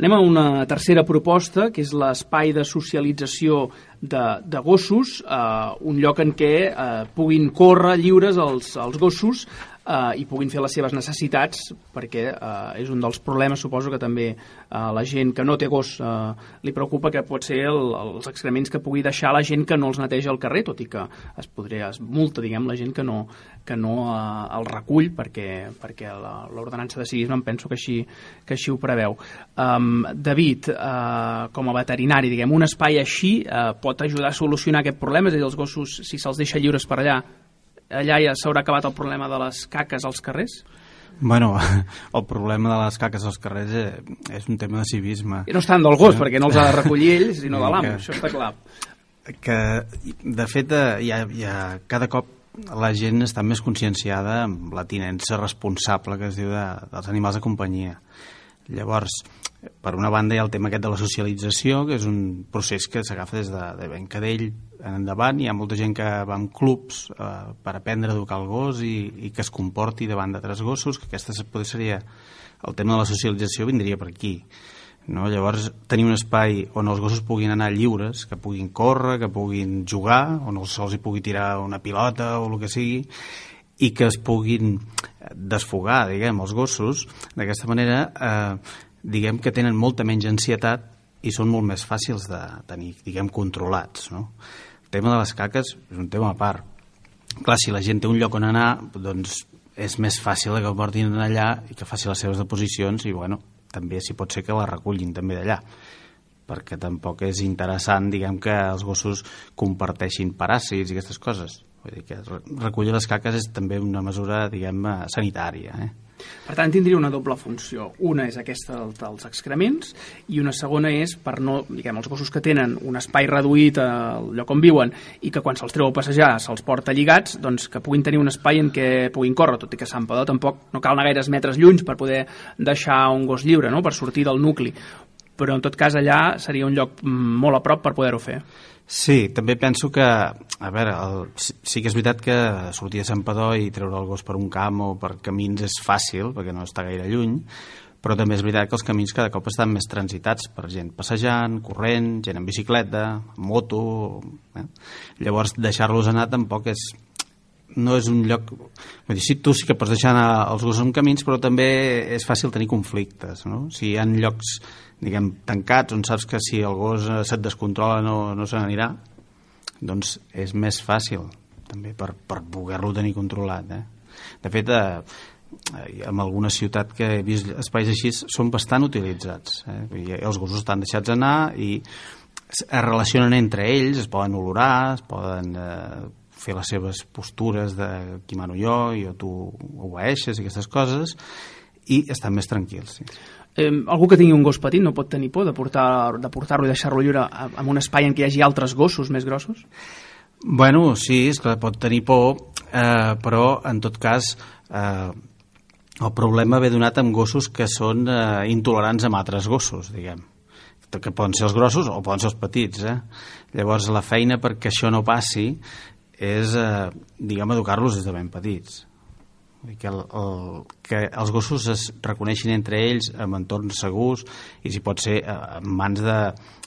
Anem a una tercera proposta, que és l'espai de socialització de, de gossos, eh, un lloc en què eh, puguin córrer lliures els, els gossos eh, i puguin fer les seves necessitats perquè eh, és un dels problemes suposo que també eh, la gent que no té gos eh, li preocupa que pot ser el, els excrements que pugui deixar la gent que no els neteja al carrer tot i que es podria, es multa diguem la gent que no, que no eh, el recull perquè, perquè l'ordenança de civisme em penso que així, que així ho preveu. Um, David, eh, com a veterinari diguem, un espai així eh, pot ajudar a solucionar aquest problema? És a dir, els gossos si se'ls deixa lliures per allà allà ja s'haurà acabat el problema de les caques als carrers? Bueno, el problema de les caques als carrers és, eh, és un tema de civisme. I no estan del gos, perquè no els ha de recollir ell, sinó de l'amo, això està clar. Que, de fet, ja, eh, ja cada cop la gent està més conscienciada amb la tinença responsable que es diu de, dels animals de companyia. Llavors, per una banda hi ha el tema aquest de la socialització, que és un procés que s'agafa des de, de ben cadell en endavant. Hi ha molta gent que va en clubs eh, per aprendre a educar el gos i, i que es comporti davant d'altres gossos, que aquesta potser seria el tema de la socialització vindria per aquí. No? Llavors, tenir un espai on els gossos puguin anar lliures, que puguin córrer, que puguin jugar, on els sols hi pugui tirar una pilota o el que sigui, i que es puguin desfogar, diguem, els gossos. D'aquesta manera, eh, diguem que tenen molta menys ansietat i són molt més fàcils de tenir, diguem, controlats, no? Tema de les caques és un tema a part. Clar, si la gent té un lloc on anar, doncs és més fàcil que portin allà i que faci les seves deposicions i, bueno, també si pot ser que la recullin també d'allà perquè tampoc és interessant, diguem, que els gossos comparteixin paràsits i aquestes coses. Vull dir que recollir les caques és també una mesura, diguem, sanitària, eh? Per tant, tindria una doble funció. Una és aquesta dels excrements i una segona és per no, diguem, els gossos que tenen un espai reduït al lloc on viuen i que quan se'ls treu a passejar se'ls porta lligats, doncs que puguin tenir un espai en què puguin córrer, tot i que Sant Padó tampoc no cal anar gaires metres llunys per poder deixar un gos lliure, no? per sortir del nucli però en tot cas allà seria un lloc mm, molt a prop per poder-ho fer. Sí, també penso que, a veure, el, sí que és veritat que sortir a Sant Padó i treure el gos per un camp o per camins és fàcil, perquè no està gaire lluny, però també és veritat que els camins cada cop estan més transitats per gent passejant, corrent, gent en bicicleta, moto... Eh? Llavors, deixar-los anar tampoc és, no és un lloc... Vull dir, sí, tu sí que pots deixar anar els gossos en camins, però també és fàcil tenir conflictes, no? Si hi ha llocs, diguem, tancats, on saps que si el gos eh, se't descontrola no, no se n'anirà, doncs és més fàcil, també, per, per poder-lo tenir controlat, eh? De fet, eh, en alguna ciutat que he vist espais així són bastant utilitzats. Eh? Els gossos estan deixats anar i es relacionen entre ells, es poden olorar, es poden eh, fer les seves postures de qui mano jo i tu obeeixes i aquestes coses i estan més tranquils. Sí. Eh, algú que tingui un gos petit no pot tenir por de portar-lo de portar i deixar-lo lliure en un espai en què hi hagi altres gossos més grossos? Bueno, sí, és que pot tenir por, eh, però en tot cas eh, el problema ve donat amb gossos que són eh, intolerants amb altres gossos, diguem que poden ser els grossos o poden ser els petits. Eh? Llavors, la feina perquè això no passi és, eh, diguem, educar-los des de ben petits. Que, el, el, que els gossos es reconeixin entre ells en entorns segurs i si pot ser eh, mans de,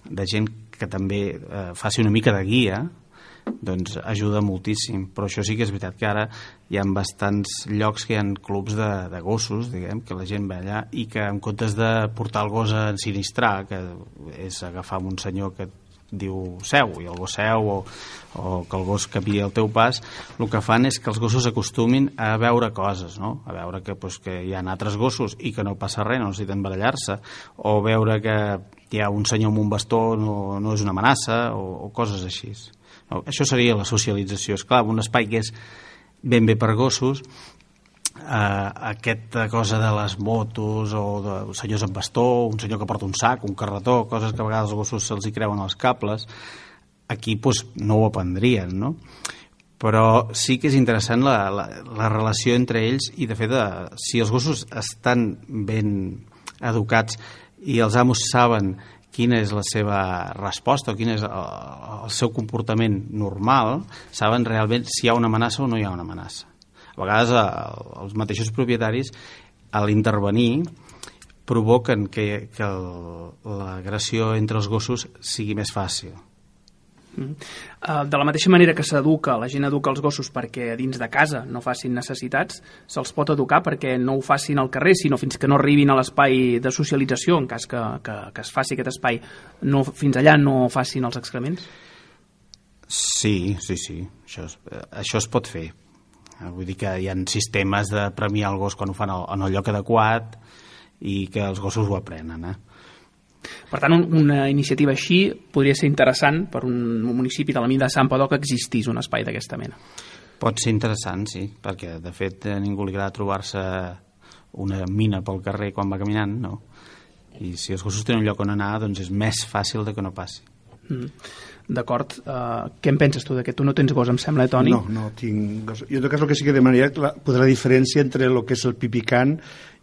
de gent que també eh, faci una mica de guia doncs ajuda moltíssim però això sí que és veritat que ara hi ha bastants llocs que hi ha clubs de, de gossos diguem, que la gent ve allà i que en comptes de portar el gos a ensinistrar que és agafar un senyor que diu seu i el gos seu o, o que el gos capi al teu pas el que fan és que els gossos acostumin a veure coses no? a veure que, pues, que hi ha altres gossos i que no passa res, no necessiten barallar-se o veure que hi ha un senyor amb un bastó no, no és una amenaça o, o coses així no? això seria la socialització és clar, un espai que és ben bé per gossos eh, aquesta cosa de les motos o de senyors amb bastó, un senyor que porta un sac, un carretó, coses que a vegades els gossos se'ls hi creuen els cables, aquí pues, no ho aprendrien, no? Però sí que és interessant la, la, la relació entre ells i, de fet, de, si els gossos estan ben educats i els amos saben quina és la seva resposta o quin és el, el seu comportament normal, saben realment si hi ha una amenaça o no hi ha una amenaça a vegades eh, els mateixos propietaris a l'intervenir provoquen que, que l'agressió entre els gossos sigui més fàcil. Mm. Uh, de la mateixa manera que s'educa, la gent educa els gossos perquè dins de casa no facin necessitats, se'ls pot educar perquè no ho facin al carrer, sinó fins que no arribin a l'espai de socialització, en cas que, que, que es faci aquest espai, no, fins allà no facin els excrements? Sí, sí, sí, això es, això es pot fer. Vull dir que hi ha sistemes de premiar el gos quan ho fan en el lloc adequat i que els gossos ho aprenen, eh? Per tant, un, una iniciativa així podria ser interessant per un municipi de la mida de Sant Padó que existís un espai d'aquesta mena. Pot ser interessant, sí, perquè de fet a ningú li agrada trobar-se una mina pel carrer quan va caminant, no? I si els gossos tenen un lloc on anar, doncs és més fàcil de que no passi. Mm. D'acord. Uh, què en penses tu d'aquest? Tu no tens gos, em sembla, eh, Toni? No, no tinc gos. Jo en tot cas el que sí que demanaria la, la diferència entre el que és el pipicant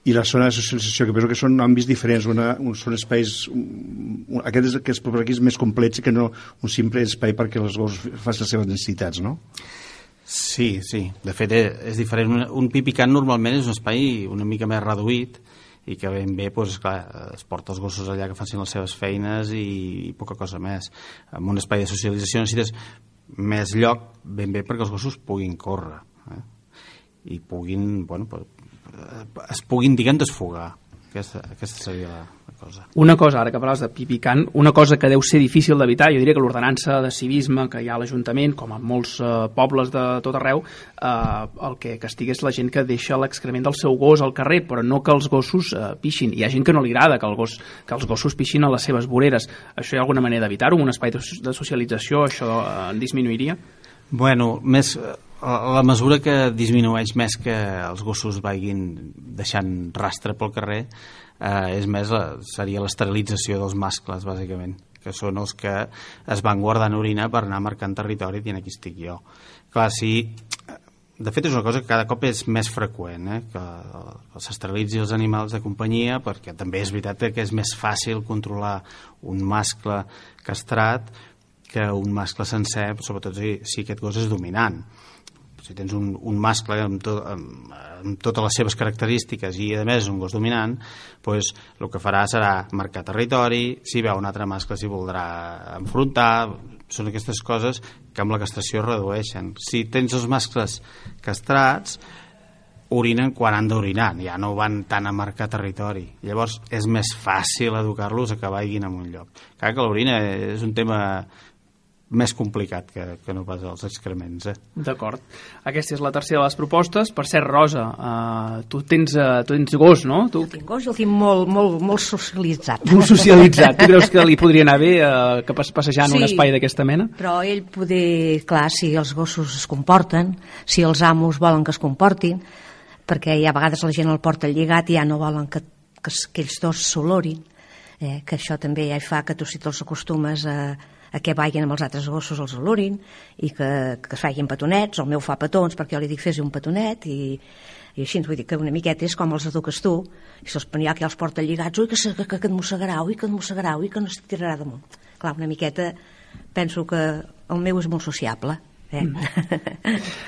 i la zona de socialització, que penso que són àmbits diferents, una, un, són espais un, aquest és, que és, aquí és més complex que no un simple espai perquè els gossos facin les seves necessitats, no? Sí, sí, de fet és, és diferent. Un, un pipicant normalment és un espai una mica més reduït i que ben bé doncs, clar, es porta els gossos allà que facin les seves feines i, i poca cosa més. En un espai de socialització necessites més lloc ben bé perquè els gossos puguin córrer eh? i puguin, bueno, es puguin, diguem, desfogar. Aquesta, aquesta seria la, la cosa. Una cosa, ara que parles de pipicant, una cosa que deu ser difícil d'evitar, jo diria que l'ordenança de civisme que hi ha a l'Ajuntament, com a molts eh, pobles de tot arreu, eh, el que castiga és la gent que deixa l'excrement del seu gos al carrer, però no que els gossos eh, pixin. Hi ha gent que no li agrada que, el gos, que els gossos pixin a les seves voreres. Això hi ha alguna manera d'evitar-ho? Un espai de, de socialització això eh, disminuiria? Bueno, més la mesura que disminueix més que els gossos vagin deixant rastre pel carrer eh, és més la, seria l'esterilització dels mascles, bàsicament que són els que es van guardant orina per anar marcant territori dient aquí estic jo. Clar, si... De fet, és una cosa que cada cop és més freqüent, eh? que s'esterilitzi els animals de companyia, perquè també és veritat que és més fàcil controlar un mascle castrat que un mascle sencer, sobretot si, si aquest gos és dominant si tens un, un mascle amb, to, amb, amb totes les seves característiques i a més un gos dominant doncs el que farà serà marcar territori si veu un altre mascle s'hi voldrà enfrontar són aquestes coses que amb la castració redueixen si tens els mascles castrats orinen quan han d'orinar, ja no van tant a marcar territori. Llavors és més fàcil educar-los a que vagin en un lloc. Clar que l'orina és un tema més complicat que, que no pas els excrements. Eh? D'acord. Aquesta és la tercera de les propostes. Per cert, Rosa, uh, tu, tens, uh, tu tens gos, no? Tu... Jo tinc gos, jo el tinc molt, molt, molt socialitzat. Molt socialitzat. tu creus que li podria anar bé uh, que passejant sí, un espai d'aquesta mena? però ell poder, clar, si els gossos es comporten, si els amos volen que es comportin, perquè hi ha vegades la gent el porta lligat i ja no volen que, que, que ells dos s'olorin, eh, que això també ja hi fa que tu si te'ls acostumes a a què vagin amb els altres gossos els olorin i que, que es facin petonets, el meu fa petons perquè jo li dic fes un petonet i, i així, vull dir que una miqueta és com els eduques tu i se'ls penia que els porta lligats ui que, que, que, que et mossegarà, ui que et mossegarà ui que no es tirarà damunt clar, una miqueta penso que el meu és molt sociable Eh? Mm.